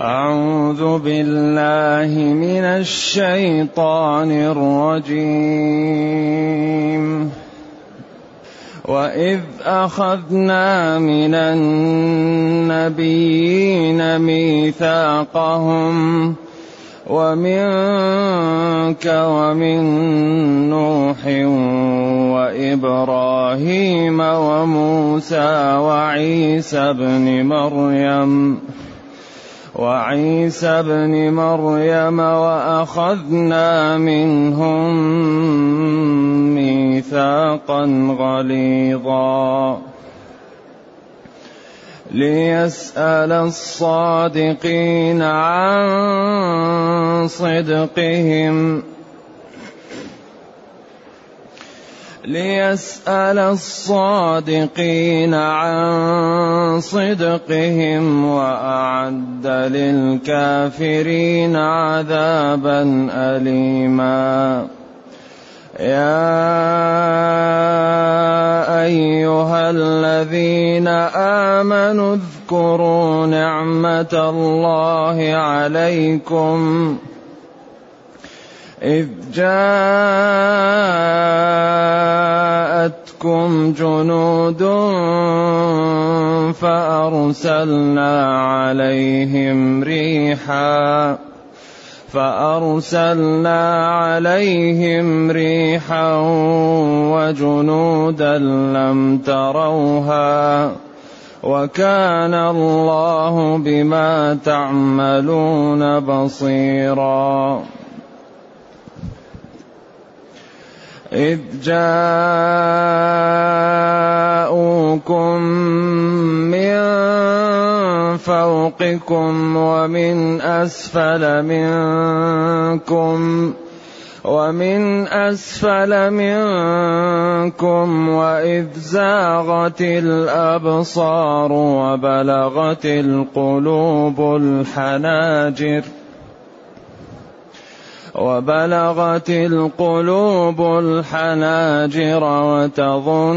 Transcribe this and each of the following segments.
أعوذ بالله من الشيطان الرجيم. وإذ أخذنا من النبيين ميثاقهم ومنك ومن نوح وإبراهيم وموسى وعيسى ابن مريم وعيسى ابن مريم وأخذنا منهم ميثاقا غليظا. ليسأل الصادقين عن صدقهم. ليسأل الصادقين عن صدقهم وأعد للكافرين عذابا أليما. يا أيها الذين آمنوا اذكروا نعمة الله عليكم. إذ جاءتكم جنود فأرسلنا عليهم ريحا فأرسلنا عليهم ريحا وجنودا لم تروها وكان الله بما تعملون بصيرا إذ جاءوكم من فوقكم ومن أسفل منكم ومن أسفل منكم وإذ زاغت الأبصار وبلغت القلوب الحناجر ۖ وبلغت القلوب الحناجر وتظنون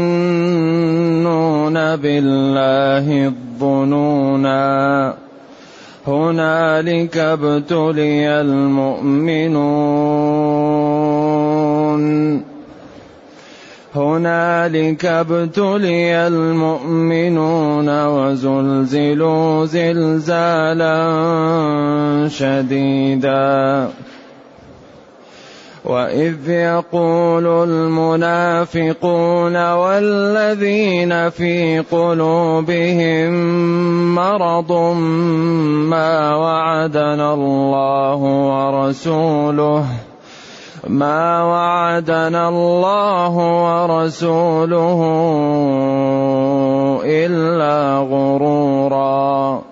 بالله الظنونا. هنالك ابتلي المؤمنون. هنالك ابتلي المؤمنون وزلزلوا زلزالا شديدا. واذ يقول المنافقون والذين في قلوبهم مرض ما وعدنا الله ورسوله ما وعدنا الله ورسوله الا غرورا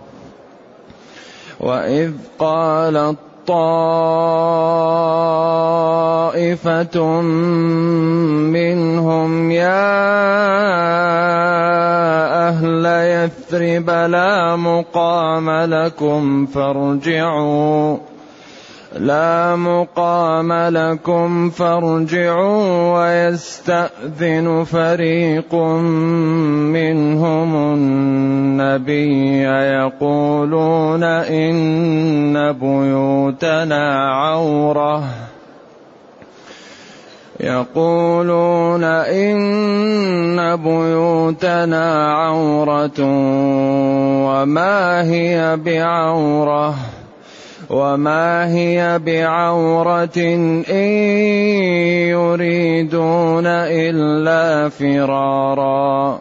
واذ قالت طائفة منهم يا أهل يثرب لا مقام لكم فارجعوا. لا مقام لكم فارجعوا ويستأذن فريق منهم النبي يقولون إن بيوتنا عورة. يقولون إن بيوتنا عورة وما هي بعورة وما هي بعورة إن يريدون إلا فرارا.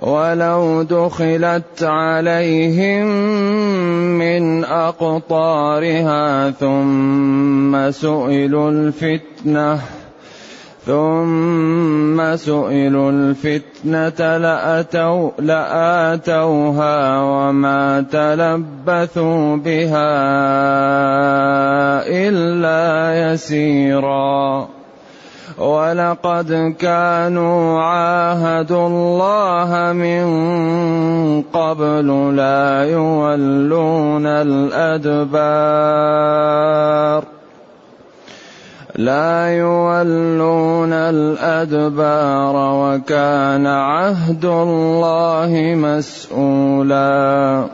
ولو دخلت عليهم من أقطارها ثم سئلوا الفتنة ثم سئلوا الفتنة لأتوا لآتوها وما تلبثوا بها إلا يسيرا. ولقد كانوا عاهدوا الله من قبل لا يولون الأدبار. لا يولون الأدبار وكان عهد الله مسؤولا.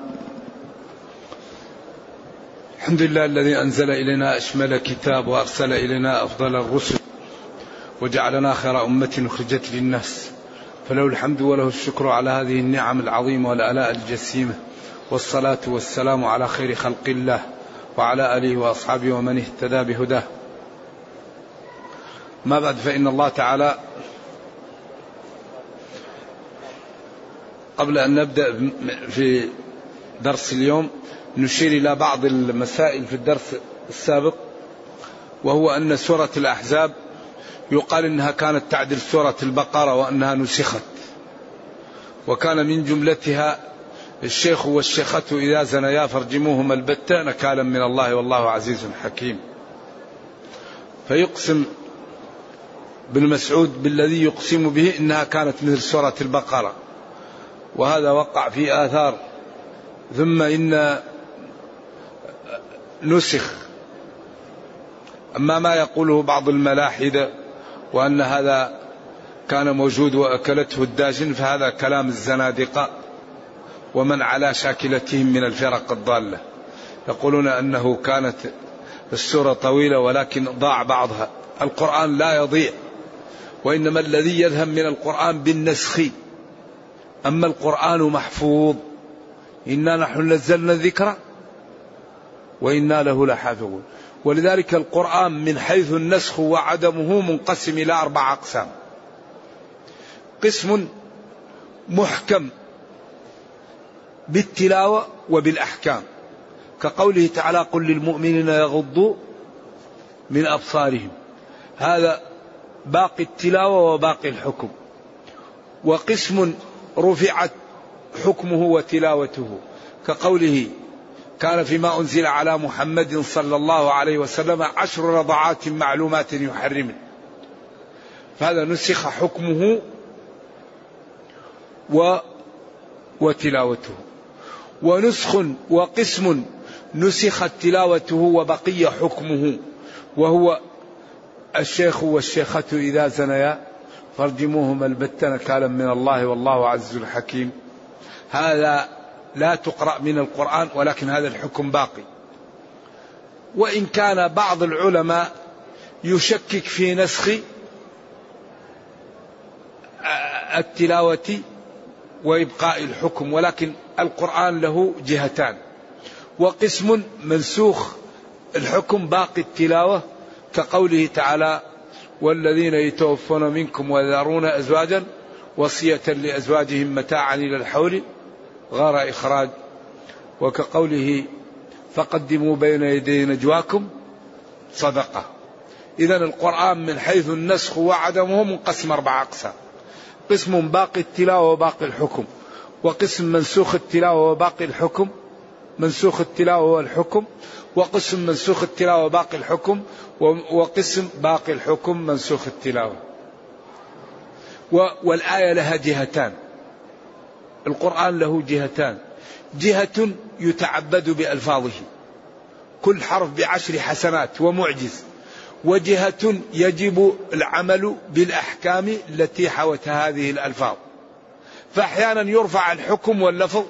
الحمد لله الذي أنزل إلينا أشمل كتاب وأرسل إلينا أفضل الرسل. وجعلنا خير أمة أخرجت للناس. فله الحمد وله الشكر على هذه النعم العظيمة والآلاء الجسيمة. والصلاة والسلام على خير خلق الله وعلى آله وأصحابه ومن اهتدى بهداه. ما بعد فإن الله تعالى قبل أن نبدأ في درس اليوم نشير إلى بعض المسائل في الدرس السابق وهو أن سورة الأحزاب يقال إنها كانت تعدل سورة البقرة وأنها نسخت. وكان من جملتها الشيخ والشيخة إذا زنيا فارجموهما البتة نكالا من الله والله عزيز حكيم. فيقسم بن مسعود بالذي يقسم به إنها كانت مثل سورة البقرة. وهذا وقع في آثار. ثم إن نسخ. أما ما يقوله بعض الملاحدة وأن هذا كان موجود وأكلته الداجن فهذا كلام الزنادقة. ومن على شاكلتهم من الفرق الضالة. يقولون أنه كانت السورة طويلة ولكن ضاع بعضها. القرآن لا يضيع. وإنما الذي يذهب من القرآن بالنسخ. أما القرآن محفوظ. إنا نحن نزلنا الذكر وإنا له لحافظون. ولذلك القرآن من حيث النسخ وعدمه منقسم إلى أربع أقسام. قسم محكم بالتلاوة وبالأحكام. كقوله تعالى قل للمؤمنين يغضوا من أبصارهم. هذا باقي التلاوة وباقي الحكم. وقسم رفعت حكمه وتلاوته. كقوله كان فيما أنزل على محمد صلى الله عليه وسلم عشر رضعات معلومات يحرمن. فهذا نسخ حكمه و وتلاوته. ونسخ وقسم نسخت تلاوته وبقي حكمه. وهو الشيخ والشيخة إذا زنيا فارجموهما البتة نكالا من الله والله عز حكيم هذا لا تقرأ من القرآن ولكن هذا الحكم باقي. وإن كان بعض العلماء يشكك في نسخ التلاوة وإبقاء الحكم ولكن القرآن له جهتان. وقسم منسوخ الحكم باقي التلاوة كقوله تعالى والذين يتوفون منكم ويذرون أزواجا وصية لأزواجهم متاعا إلى الحول غير إخراج وكقوله فقدموا بين يدي نجواكم صدقة. إذا القرآن من حيث النسخ وعدمه منقسم أربع أقسام. قسم باقي التلاوة وباقي الحكم. وقسم منسوخ التلاوة وباقي الحكم. منسوخ التلاوة والحكم. وقسم منسوخ التلاوة وباقي الحكم. وقسم باقي الحكم منسوخ التلاوة. والآية لها جهتان. القرآن له جهتان. جهة يتعبد بألفاظه. كل حرف بعشر حسنات ومعجز. وجهة يجب العمل بالأحكام التي حوتها هذه الألفاظ. فأحيانا يرفع الحكم واللفظ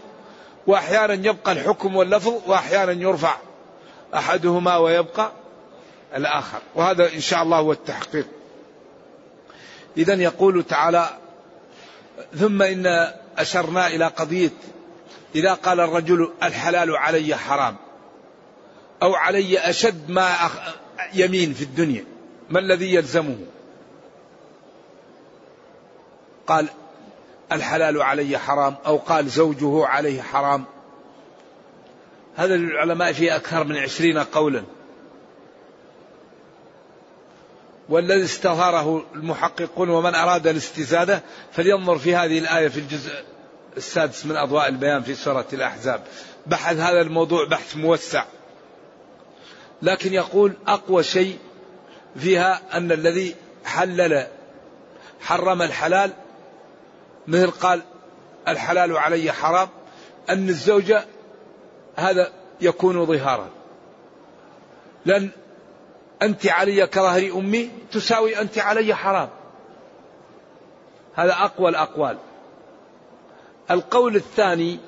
وأحيانا يبقى الحكم واللفظ وأحيانا يرفع أحدهما ويبقى الآخر. وهذا إن شاء الله هو التحقيق. إذا يقول تعالى ثم إن أشرنا إلى قضية إذا قال الرجل الحلال علي حرام أو علي أشد ما يمين في الدنيا ما الذي يلزمه؟ قال الحلال علي حرام أو قال زوجه عليه حرام. هذا للعلماء فيه أكثر من عشرين قولا. والذي استظهره المحققون ومن أراد الاستزادة فلينظر في هذه الآية في الجزء السادس من أضواء البيان في سورة الأحزاب. بحث هذا الموضوع بحث موسع. لكن يقول أقوى شيء فيها أن الذي حلل حرم الحلال مثل قال الحلال علي حرام أن الزوجة هذا يكون ظهارا. لأن أنت علي كظهر أمي تساوي أنت علي حرام. هذا أقوى الأقوال. القول الثاني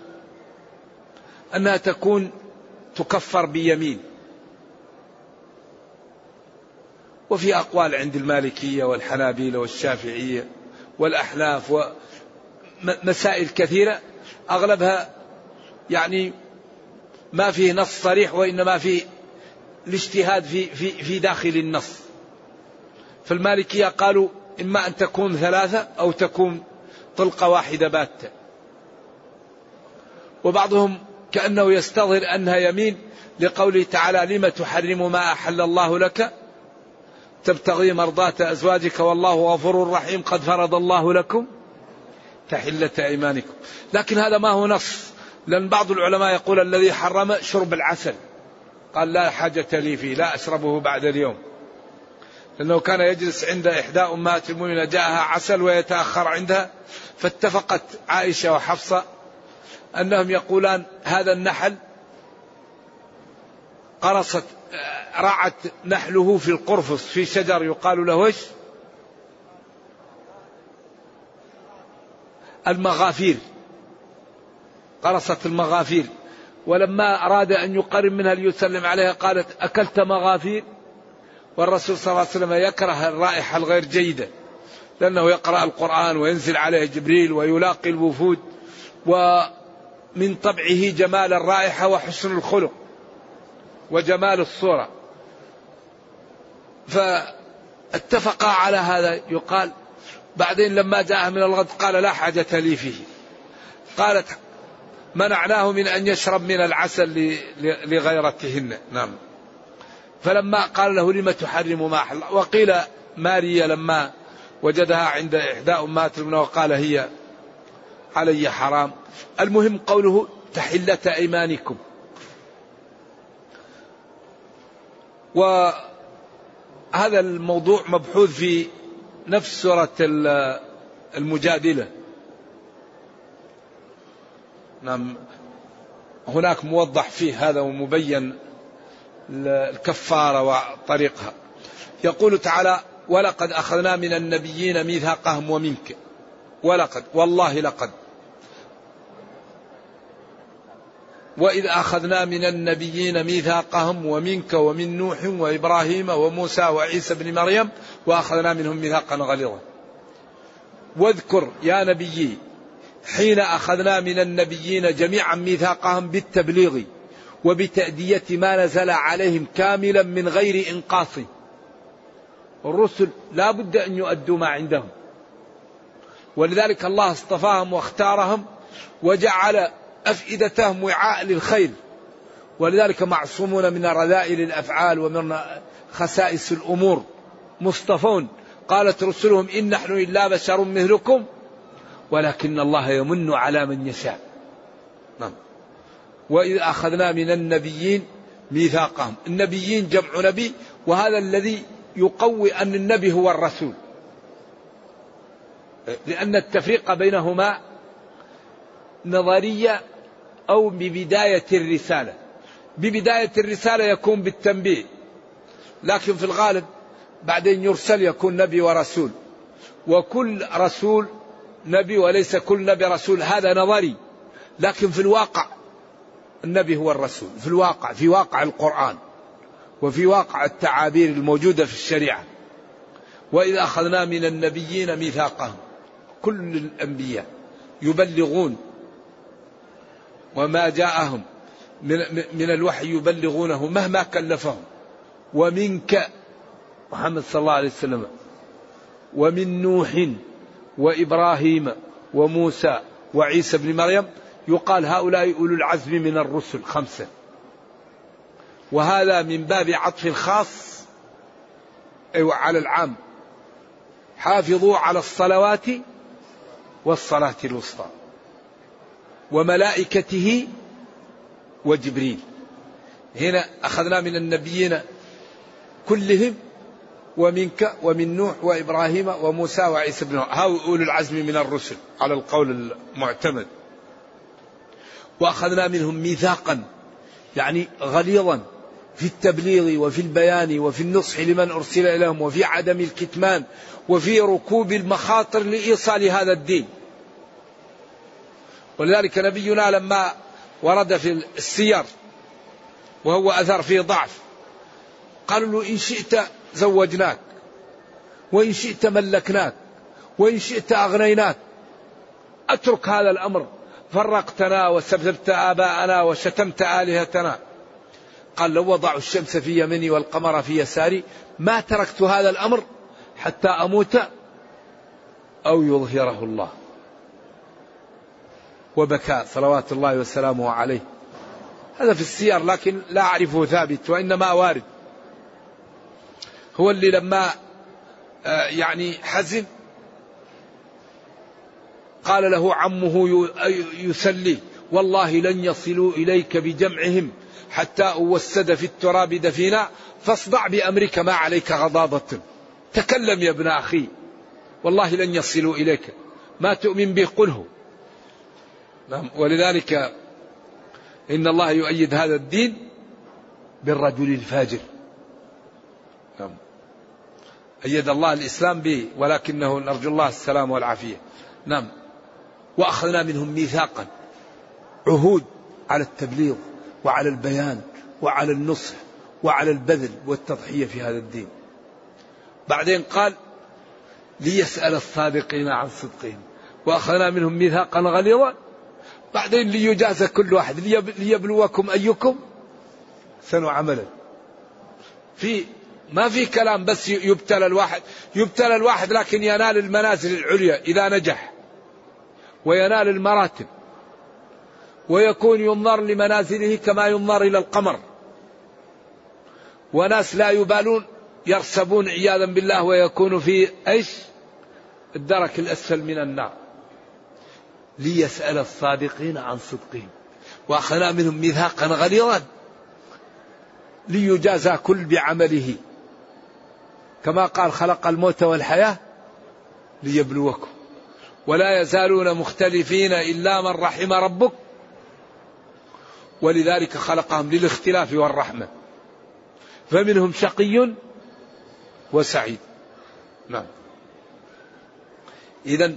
أنها تكون تكفر بيمين. وفي أقوال عند المالكية والحنابلة والشافعية والأحناف ومسائل كثيرة. أغلبها يعني ما فيه نص صريح وإنما فيه الاجتهاد في, في, في داخل النص. فالمالكية قالوا إما أن تكون ثلاثة أو تكون طلقة واحدة باتة. وبعضهم كأنه يستظهر أنها يمين لقوله تعالى لم تحرم ما أحل الله لك؟ تبتغي مرضاة أزواجك والله غفور رحيم قد فرض الله لكم تحلة أيمانكم. لكن هذا ما هو نص. لأن بعض العلماء يقول الذي حرم شرب العسل. قال لا حاجة لي فيه لا أشربه بعد اليوم. لأنه كان يجلس عند إحدى أمهات المؤمنين جاءها عسل ويتأخر عندها فاتفقت عائشة وحفصة أنهم يقولان هذا النحل قرصت رعت نحله في القرفص في شجر يقال له إيش؟ المغافير قرصت المغافير ولما أراد أن يقرب منها ليسلم عليها قالت أكلت مغافير؟ والرسول صلى الله عليه وسلم يكره الرائحة الغير جيدة لأنه يقرأ القرآن وينزل عليه جبريل ويلاقي الوفود ومن طبعه جمال الرائحة وحسن الخلق وجمال الصورة. فاتفقا على هذا. يقال بعدين لما جاء من الغد قال لا حاجة لي فيه. قالت منعناه من أن يشرب من العسل لغيرتهن. نعم. فلما قال له لم تحرم ما حل وقيل ماريا لما وجدها عند إحدى أمهات المؤمنين وقال هي علي حرام. المهم قوله تحلة أيمانكم. وهذا الموضوع مبحوث في نفس سورة المجادلة. نعم. هناك موضح فيه هذا ومبين الكفارة وطريقها. يقول تعالى ولقد أخذنا من النبيين ميثاقهم ومنك. ولقد والله لقد. وإذ أخذنا من النبيين ميثاقهم ومنك ومن نوح وإبراهيم وموسى وعيسى بن مريم وأخذنا منهم ميثاقا غليظا. واذكر يا نبيي حين أخذنا من النبيين جميعا ميثاقهم بالتبليغ وبتأدية ما نزل عليهم كاملا من غير إنقاص. الرسل لا بد أن يؤدوا ما عندهم. ولذلك الله اصطفاهم واختارهم وجعل أفئدتهم وعاء للخير. ولذلك معصومون من رذائل الأفعال ومن خسائس الأمور. مصطفون قالت رسلهم إن نحن إلا بشر مثلكم. ولكن الله يمن على من يشاء. نعم. وإذ أخذنا من النبيين ميثاقهم. النبيين جمع نبي وهذا الذي يقوي أن النبي هو الرسول. لأن التفريق بينهما نظرية أو ببداية الرسالة. ببداية الرسالة يكون بالتنبيه. لكن في الغالب بعدين يرسل يكون نبي ورسول. وكل رسول نبي وليس كل نبي رسول هذا نظري. لكن في الواقع النبي هو الرسول. في الواقع في واقع القرآن وفي واقع التعابير الموجودة في الشريعة. وإذا أخذنا من النبيين ميثاقهم كل الأنبياء يبلغون وما جاءهم من, من الوحي يبلغونه مهما كلفهم. ومنك محمد صلى الله عليه وسلم ومن نوح وإبراهيم وموسى وعيسى بن مريم يقال هؤلاء أولو العزم من الرسل خمسة. وهذا من باب عطف الخاص أيوة على العام. حافظوا على الصلوات والصلاة الوسطى. وملائكته وجبريل. هنا أخذنا من النبيين كلهم ومنك ومن نوح وإبراهيم وموسى وعيسى بن هؤلاء أولو العزم من الرسل على القول المعتمد. وأخذنا منهم ميثاقا يعني غليظا في التبليغ وفي البيان وفي النصح لمن أرسل إليهم وفي عدم الكتمان وفي ركوب المخاطر لإيصال هذا الدين. ولذلك نبينا لما ورد في السير وهو أثر فيه ضعف قالوا له إن شئت زوجناك وإن شئت ملكناك وإن شئت أغنيناك. أترك هذا الأمر. فرقتنا وسببت آباءنا وشتمت آلهتنا. قال لو وضعوا الشمس في يميني والقمر في يساري ما تركت هذا الأمر حتى أموت أو يظهره الله. وبكى صلوات الله وسلامه عليه. هذا في السير لكن لا أعرفه ثابت وإنما وارد. هو اللي لما آه، يعني حزن قال له عمه يسلي والله لن يصلوا إليك بجمعهم حتى أوسد في التراب دفينا فاصدع بأمرك ما عليك غضاضة. تكلم يا ابن أخي والله لن يصلوا إليك. ما تؤمن به قله نعم ولذلك إن الله يؤيد هذا الدين بالرجل الفاجر. أيد الله الإسلام به ولكنه نرجو الله السلام والعافية. نعم. وأخذنا منهم ميثاقا. عهود على التبليغ وعلى البيان وعلى النصح وعلى البذل والتضحية في هذا الدين. بعدين قال ليسأل الصادقين عن صدقهم. وأخذنا منهم ميثاقا غليظا. بعدين ليجازى كل واحد. ليبلوكم أيكم سنو عملا في ما في كلام بس يبتلى الواحد يبتلى الواحد لكن ينال المنازل العليا إذا نجح وينال المراتب ويكون ينظر لمنازله كما ينظر إلى القمر وناس لا يبالون يرسبون عياذا بالله ويكون في إيش؟ الدرك الأسفل من النار. ليسأل الصادقين عن صدقهم. وأخذنا منهم ميثاقا غليظا ليجازى كل بعمله. كما قال خلق الموت والحياة ليبلوكم. ولا يزالون مختلفين إلا من رحم ربك. ولذلك خلقهم للاختلاف والرحمة. فمنهم شقي وسعيد نعم إذا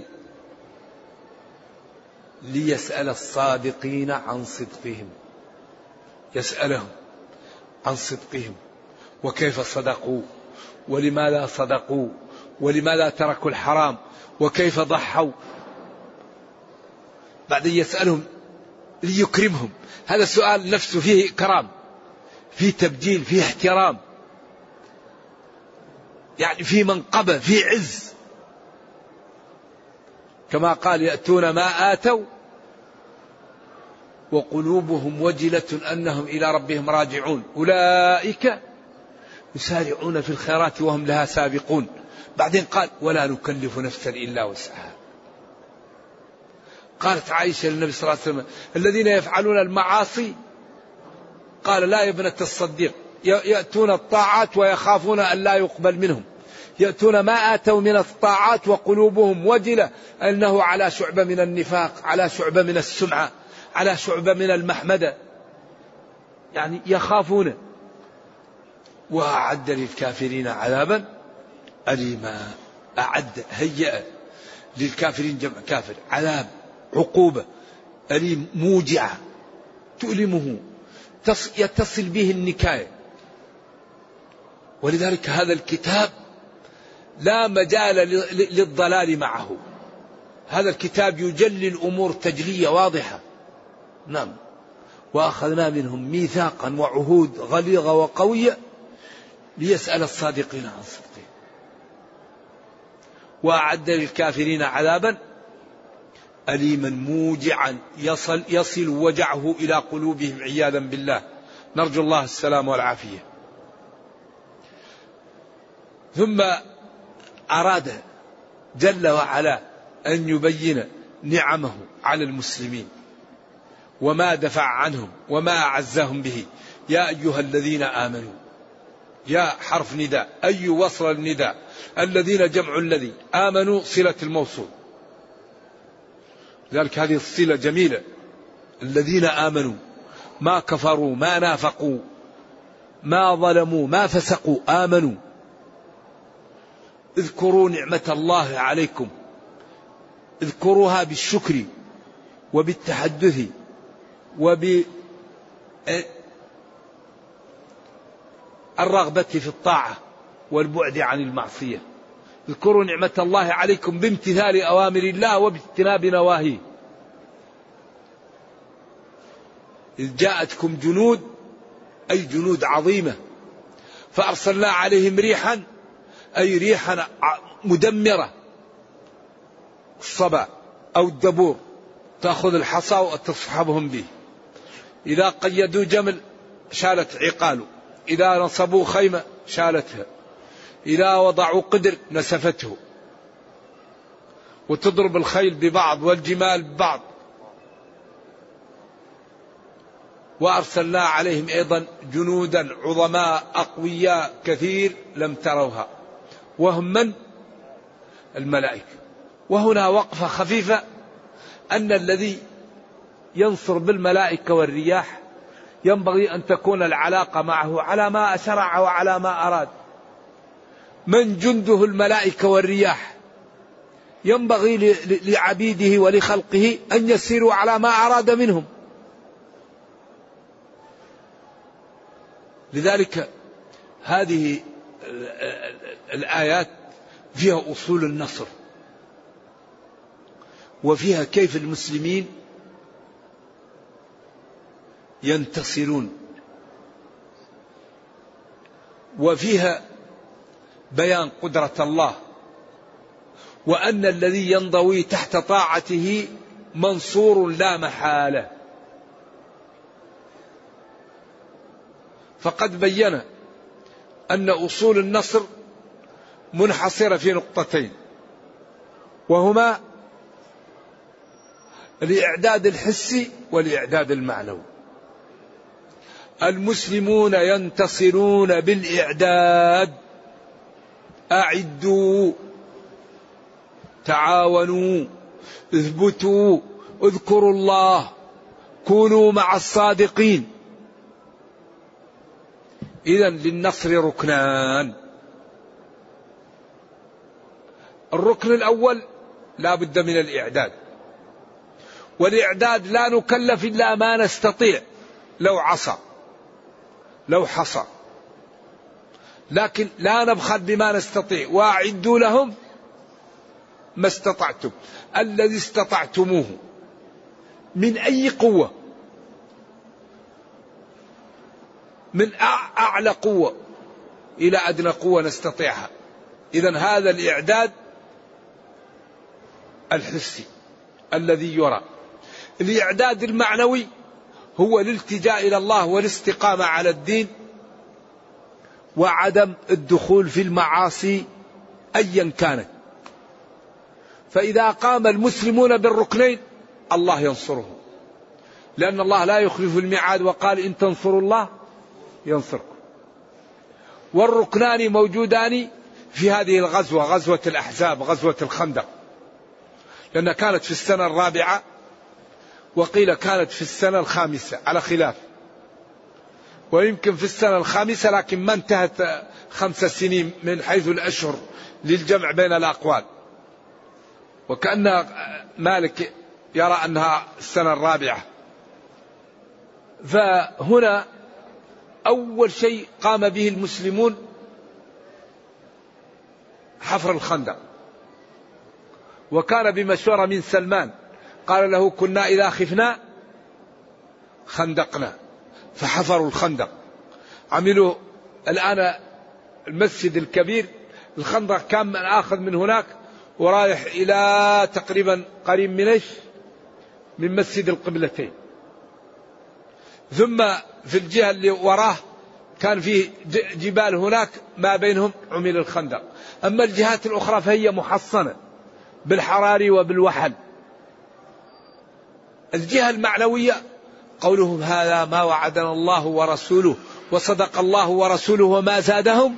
ليسأل الصادقين عن صدقهم يسألهم عن صدقهم وكيف صدقوا ولماذا صدقوا؟ ولماذا تركوا الحرام؟ وكيف ضحوا؟ بعدين يسألهم ليكرمهم. هذا السؤال نفسه فيه كرام في تبجيل في احترام. يعني في منقبة في عز. كما قال يأتون ما آتوا وقلوبهم وجلة أنهم إلى ربهم راجعون. أولئك يسارعون في الخيرات وهم لها سابقون. بعدين قال ولا نكلف نفسا إلا وسعها. قالت عائشة للنبي صلى الله عليه وسلم الذين يفعلون المعاصي قال لا يا ابنة الصديق يأتون الطاعات ويخافون أن لا يقبل منهم. يأتون ما آتوا من الطاعات وقلوبهم وجلة أنه على شعبة من النفاق على شعبة من السمعة على شعبة من المحمدة. يعني يخافون. وأعد للكافرين عذابا أليما. أعد هيأ للكافرين جمع كافر. عذاب عقوبة أليم موجعة تؤلمه يتصل به النكاية. ولذلك هذا الكتاب لا مجال للضلال معه. هذا الكتاب يجلي الأمور تجلية واضحة. نعم. وأخذنا منهم ميثاقا وعهود غليظة وقوية ليسأل الصادقين عن صدقهم وأعد للكافرين عذابا أليما موجعا يصل, يصل وجعه إلى قلوبهم عياذا بالله. نرجو الله السلام والعافية. ثم أراد جل وعلا أن يبين نعمه على المسلمين وما دفع عنهم وما أعزهم به. يا أيها الذين آمنوا يا حرف نداء. أي وصل النداء. الذين جمع الذي. آمنوا صلة الموصول. لذلك هذه الصلة جميلة. الذين آمنوا. ما كفروا ما نافقوا ما ظلموا ما فسقوا آمنوا. اذكروا نعمة الله عليكم. اذكروها بالشكر وبالتحدث وب الرغبة في الطاعة والبعد عن المعصية. اذكروا نعمة الله عليكم بامتثال أوامر الله وباجتناب نواهيه. إذ جاءتكم جنود أي جنود عظيمة فأرسلنا عليهم ريحا أي ريحا مدمرة الصبا أو الدبور تأخذ الحصى وتصحبهم به. إذا قيدوا جمل شالت عقاله إذا نصبوا خيمة شالتها. إذا وضعوا قدر نسفته. وتضرب الخيل ببعض والجمال ببعض. وأرسلنا عليهم أيضا جنودا عظماء أقوياء كثير لم تروها. وهم من؟ الملائكة. وهنا وقفة خفيفة أن الذي ينصر بالملائكة والرياح ينبغي أن تكون العلاقة معه على ما شرع وعلى ما أراد. من جنده الملائكة والرياح. ينبغي لعبيده ولخلقه أن يسيروا على ما أراد منهم. لذلك هذه الآيات فيها أصول النصر. وفيها كيف المسلمين ينتصرون وفيها بيان قدرة الله وأن الذي ينضوي تحت طاعته منصور لا محالة. فقد بين أن أصول النصر منحصرة في نقطتين وهما الإعداد الحسي والإعداد المعنوي. المسلمون ينتصرون بالإعداد. أعدوا. تعاونوا. اثبتوا. اذكروا الله. كونوا مع الصادقين. إذا للنصر ركنان. الركن الأول لا بد من الإعداد. والإعداد لا نكلف إلا ما نستطيع. لو عصى. لو حصى. لكن لا نبخل بما نستطيع. واعدوا لهم ما استطعتم. الذي استطعتموه. من أي قوة؟ من أعلى قوة. إلى أدنى قوة نستطيعها. اذا هذا الإعداد الحسي الذي يرى. الإعداد المعنوي هو الالتجاء إلى الله والاستقامة على الدين وعدم الدخول في المعاصي ايا كانت. فإذا قام المسلمون بالركنين الله ينصرهم. لأن الله لا يخلف الميعاد وقال إن تنصروا الله ينصركم. والركنان موجودان في هذه الغزوة غزوة الأحزاب غزوة الخندق. لأنها كانت في السنة الرابعة وقيل كانت في السنة الخامسة على خلاف. ويمكن في السنة الخامسة لكن ما انتهت خمس سنين من حيث الأشهر للجمع بين الأقوال. وكأن مالك يرى أنها السنة الرابعة. فهنا أول شيء قام به المسلمون حفر الخندق. وكان بمشورة من سلمان. قال له كنا إذا خفنا خندقنا. فحفروا الخندق. عملوا الآن المسجد الكبير. الخندق كان من آخذ من هناك ورايح إلى تقريبا قريب من إيش؟ من مسجد القبلتين. ثم في الجهة اللي وراه كان فيه جبال هناك ما بينهم عمل الخندق. أما الجهات الأخرى فهي محصنة بالحراري وبالوحل. الجهة المعنوية. قولهم هذا ما وعدنا الله ورسوله وصدق الله ورسوله وما زادهم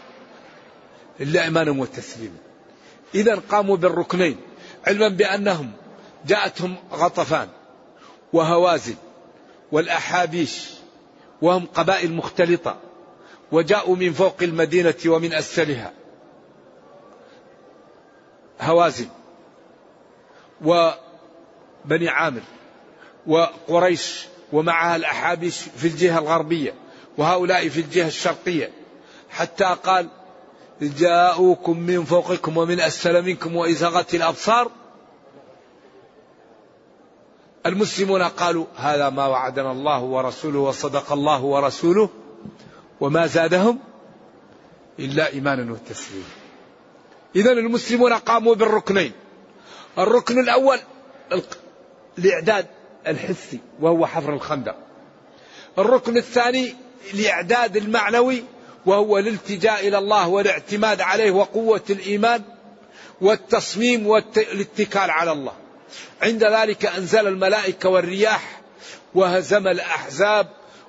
إلا إيمانا وتسليما إذا قاموا بالركنين علما بأنهم جاءتهم غطفان وهوازن والأحابيش وهم قبائل مختلطة وجاءوا من فوق المدينة ومن أسفلها. هوازن وبني عامر وقريش ومعها الأحابيش في الجهة الغربية وهؤلاء في الجهة الشرقية. حتى قال جاءوكم من فوقكم ومن أسفل منكم وإزغت الأبصار. المسلمون قالوا هذا ما وعدنا الله ورسوله وصدق الله ورسوله وما زادهم إلا إيمانا وتسليما. إذا المسلمون قاموا بالركنين. الركن الأول الإعداد. الحسي وهو حفر الخندق. الركن الثاني الإعداد المعنوي وهو الالتجاء إلى الله والاعتماد عليه وقوة الإيمان والتصميم والاتكال على الله. عند ذلك أنزل الملائكة والرياح وهزم الأحزاب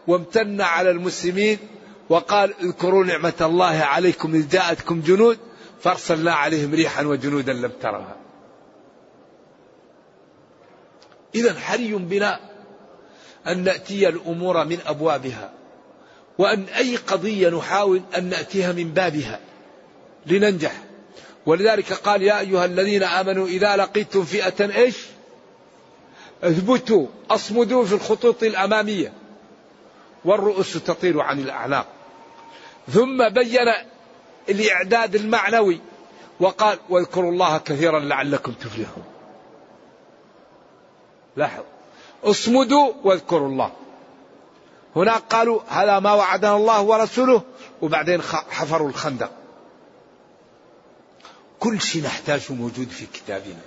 وامتن على المسلمين وقال اذكروا نعمة الله عليكم إذ جاءتكم جنود فأرسلنا عليهم ريحا وجنودا لم ترها. إذا حري بنا أن نأتي الأمور من أبوابها وأن أي قضية نحاول أن نأتيها من بابها لننجح. ولذلك قال يا أيها الذين آمنوا إذا لقيتم فئة إيش؟ اثبتوا أصمدوا في الخطوط الأمامية والرؤوس تطير عن الأعناق. ثم بين الإعداد المعنوي وقال واذكروا الله كثيرا لعلكم تفلحون. لاحظ اصمدوا واذكروا الله. هناك قالوا هذا ما وعدنا الله ورسوله وبعدين حفروا الخندق. كل شيء نحتاجه موجود في كتابنا.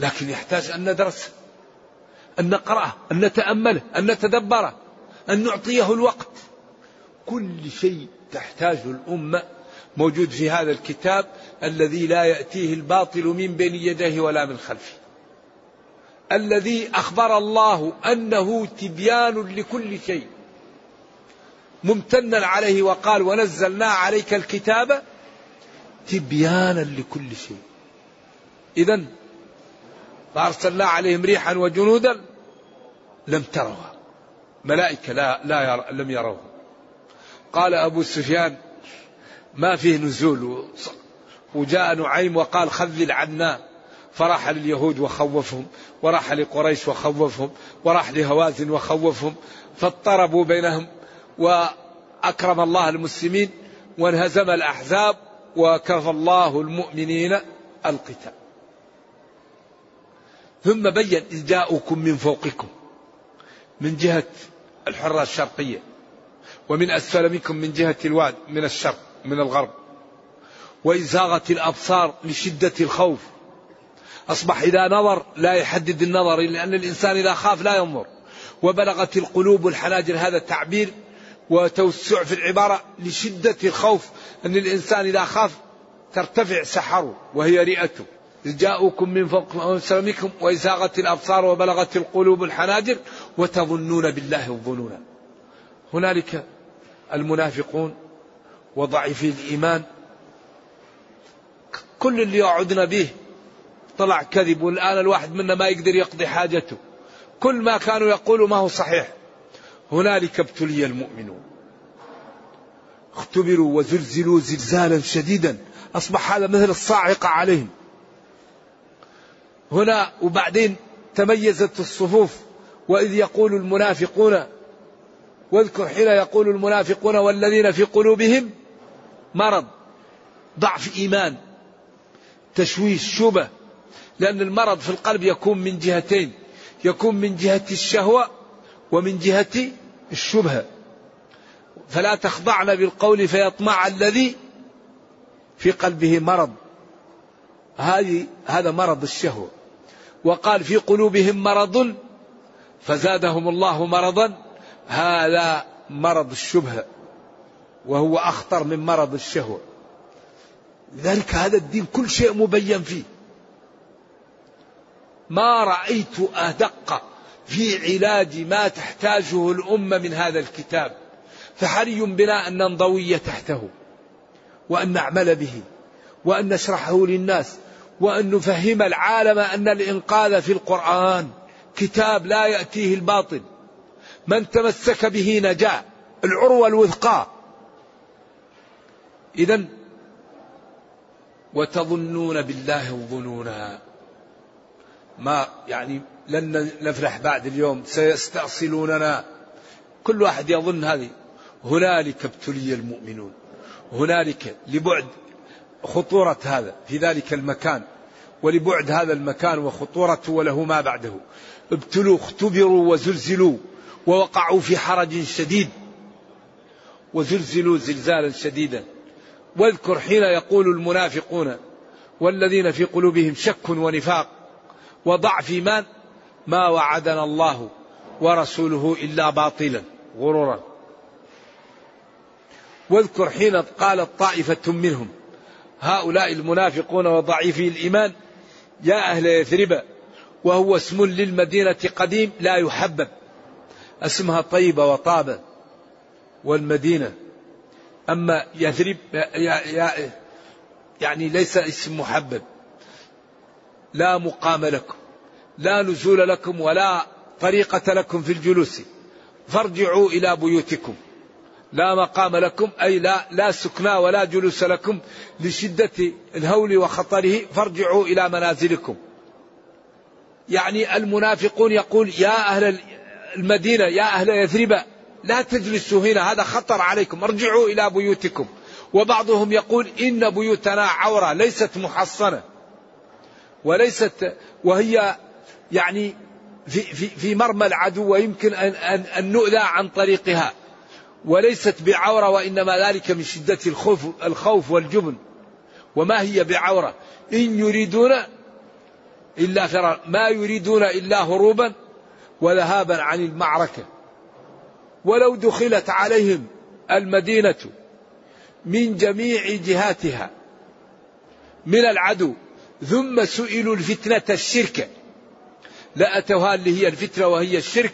لكن يحتاج أن ندرسه أن نقرأه أن نتأمله أن نتدبره أن نعطيه الوقت. كل شيء تحتاجه الأمة موجود في هذا الكتاب الذي لا يأتيه الباطل من بين يديه ولا من خلفه. الذي أخبر الله أنه تبيان لكل شيء. ممتنا عليه وقال ونزلنا عليك الكتاب تبيانا لكل شيء. إذا فأرسلنا عليهم ريحا وجنودا لم تروها. ملائكة لا, لا ير لم يروها. قال أبو سفيان ما فيه نزول. وجاء نعيم وقال خذل عنا. فراح لليهود وخوفهم وراح لقريش وخوفهم وراح لهوازن وخوفهم فاضطربوا بينهم وأكرم الله المسلمين وانهزم الأحزاب وكفى الله المؤمنين القتال. ثم بين إذ جاءوكم من فوقكم من جهة الحرة الشرقية ومن أسفل منكم من جهة الواد من الشرق من الغرب وإذ زاغت الأبصار لشدة الخوف أصبح إذا نظر لا يحدد النظر لأن الإنسان إذا خاف لا ينظر. وبلغت القلوب الحناجر هذا التعبير وتوسع في العبارة لشدة الخوف أن الإنسان إذا خاف ترتفع سحره وهي رئته. جاءوكم من فوق سلمكم وإزاغت الأبصار وبلغت القلوب الحناجر وتظنون بالله الظنون هنالك المنافقون وضعيفي الإيمان كل اللي يقعدنا به طلع كذب والآن الواحد منا ما يقدر يقضي حاجته. كل ما كانوا يقولوا ما هو صحيح. هنالك ابتلي المؤمنون. اختبروا وزلزلوا زلزالا شديدا. أصبح هذا مثل الصاعقة عليهم. هنا وبعدين تميزت الصفوف. وإذ يقول المنافقون واذكر حين يقول المنافقون والذين في قلوبهم مرض. ضعف إيمان. تشويش شبه لأن المرض في القلب يكون من جهتين يكون من جهة الشهوة ومن جهة الشبهة. فلا تخضعن بالقول فيطمع الذي في قلبه مرض. هذه هذا مرض الشهوة. وقال في قلوبهم مرض فزادهم الله مرضا هذا مرض الشبهة. وهو أخطر من مرض الشهوة. لذلك هذا الدين كل شيء مبين فيه. ما رأيت أدق في علاج ما تحتاجه الأمة من هذا الكتاب. فحري بنا أن ننضوي تحته وأن نعمل به وأن نشرحه للناس وأن نفهم العالم أن الإنقاذ في القرآن كتاب لا يأتيه الباطل. من تمسك به نجا العروة الوثقى. إذا وتظنون بالله الظنونا. ما يعني لن نفرح بعد اليوم. سيستأصلوننا. كل واحد يظن هذه. هنالك ابتلي المؤمنون. هنالك لبعد خطورة هذا. في ذلك المكان. ولبعد هذا المكان وخطورته وله ما بعده. ابتلوا اختبروا وزلزلوا. ووقعوا في حرج شديد. وزلزلوا زلزالا شديدا. واذكر حين يقول المنافقون والذين في قلوبهم شك ونفاق. وضعف إيمان ما وعدنا الله ورسوله إلا باطلا غرورا واذكر حين قالت طائفه منهم هؤلاء المنافقون وضعيفي الإيمان يا أهل يثرب وهو اسم للمدينة قديم لا يحبب اسمها طيبه وطابه والمدينة. أما يثرب يعني ليس اسم محبب. لا مقام لكم لا نزول لكم ولا طريقة لكم في الجلوس. فارجعوا إلى بيوتكم. لا مقام لكم أي لا, لا سكنى ولا جلوس لكم لشدة الهول وخطره. فارجعوا إلى منازلكم. يعني المنافقون يقول يا أهل المدينة يا أهل يثرب لا تجلسوا هنا هذا خطر عليكم. ارجعوا إلى بيوتكم. وبعضهم يقول إن بيوتنا عورة ليست محصنة. وليست وهي يعني في, في, في مرمى العدو ويمكن أن, أن, أن نؤذى عن طريقها. وليست بعورة وإنما ذلك من شدة الخوف, الخوف والجبن. وما هي بعورة؟ إن يريدون إلا فرار ما يريدون إلا هروبا وذهابا عن المعركة. ولو دخلت عليهم المدينة من جميع جهاتها من العدو ثم سئلوا الفتنة الشرك. لأتوها اللي هي الفتنة وهي الشرك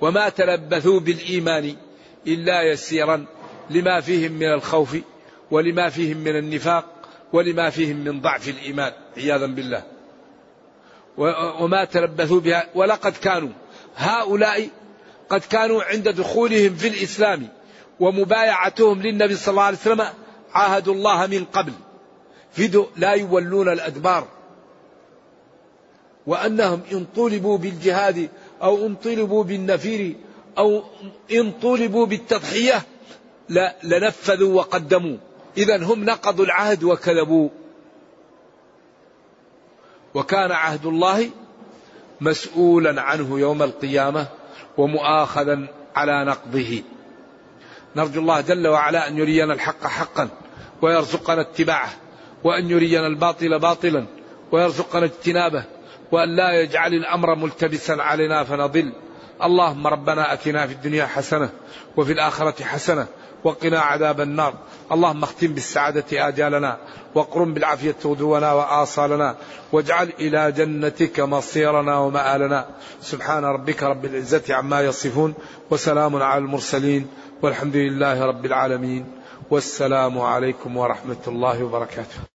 وما تلبثوا بالإيمان إلا يسيرا لما فيهم من الخوف ولما فيهم من النفاق ولما فيهم من ضعف الإيمان عياذا بالله. وما تلبثوا بها ولقد كانوا هؤلاء قد كانوا عند دخولهم في الإسلام ومبايعتهم للنبي صلى الله عليه وسلم عاهدوا الله من قبل. فدوا لا يولون الأدبار. وأنهم إن طولبوا بالجهاد أو إن طلبوا بالنفير أو إن طولبوا بالتضحية لنفذوا وقدموا. إذا هم نقضوا العهد وكذبوا. وكان عهد الله مسؤولا عنه يوم القيامة ومؤاخذا على نقضه. نرجو الله جل وعلا أن يرينا الحق حقا ويرزقنا اتباعه. وأن يرينا الباطل باطلا ويرزقنا اجتنابه وأن لا يجعل الأمر ملتبسا علينا فنضل. اللهم ربنا أتنا في الدنيا حسنة وفي الآخرة حسنة وقنا عذاب النار. اللهم اختم بالسعادة آجالنا واقرم بالعافية غدونا وآصالنا واجعل إلى جنتك مصيرنا ومآلنا. سبحان ربك رب العزة عما يصفون وسلام على المرسلين والحمد لله رب العالمين. والسلام عليكم ورحمة الله وبركاته.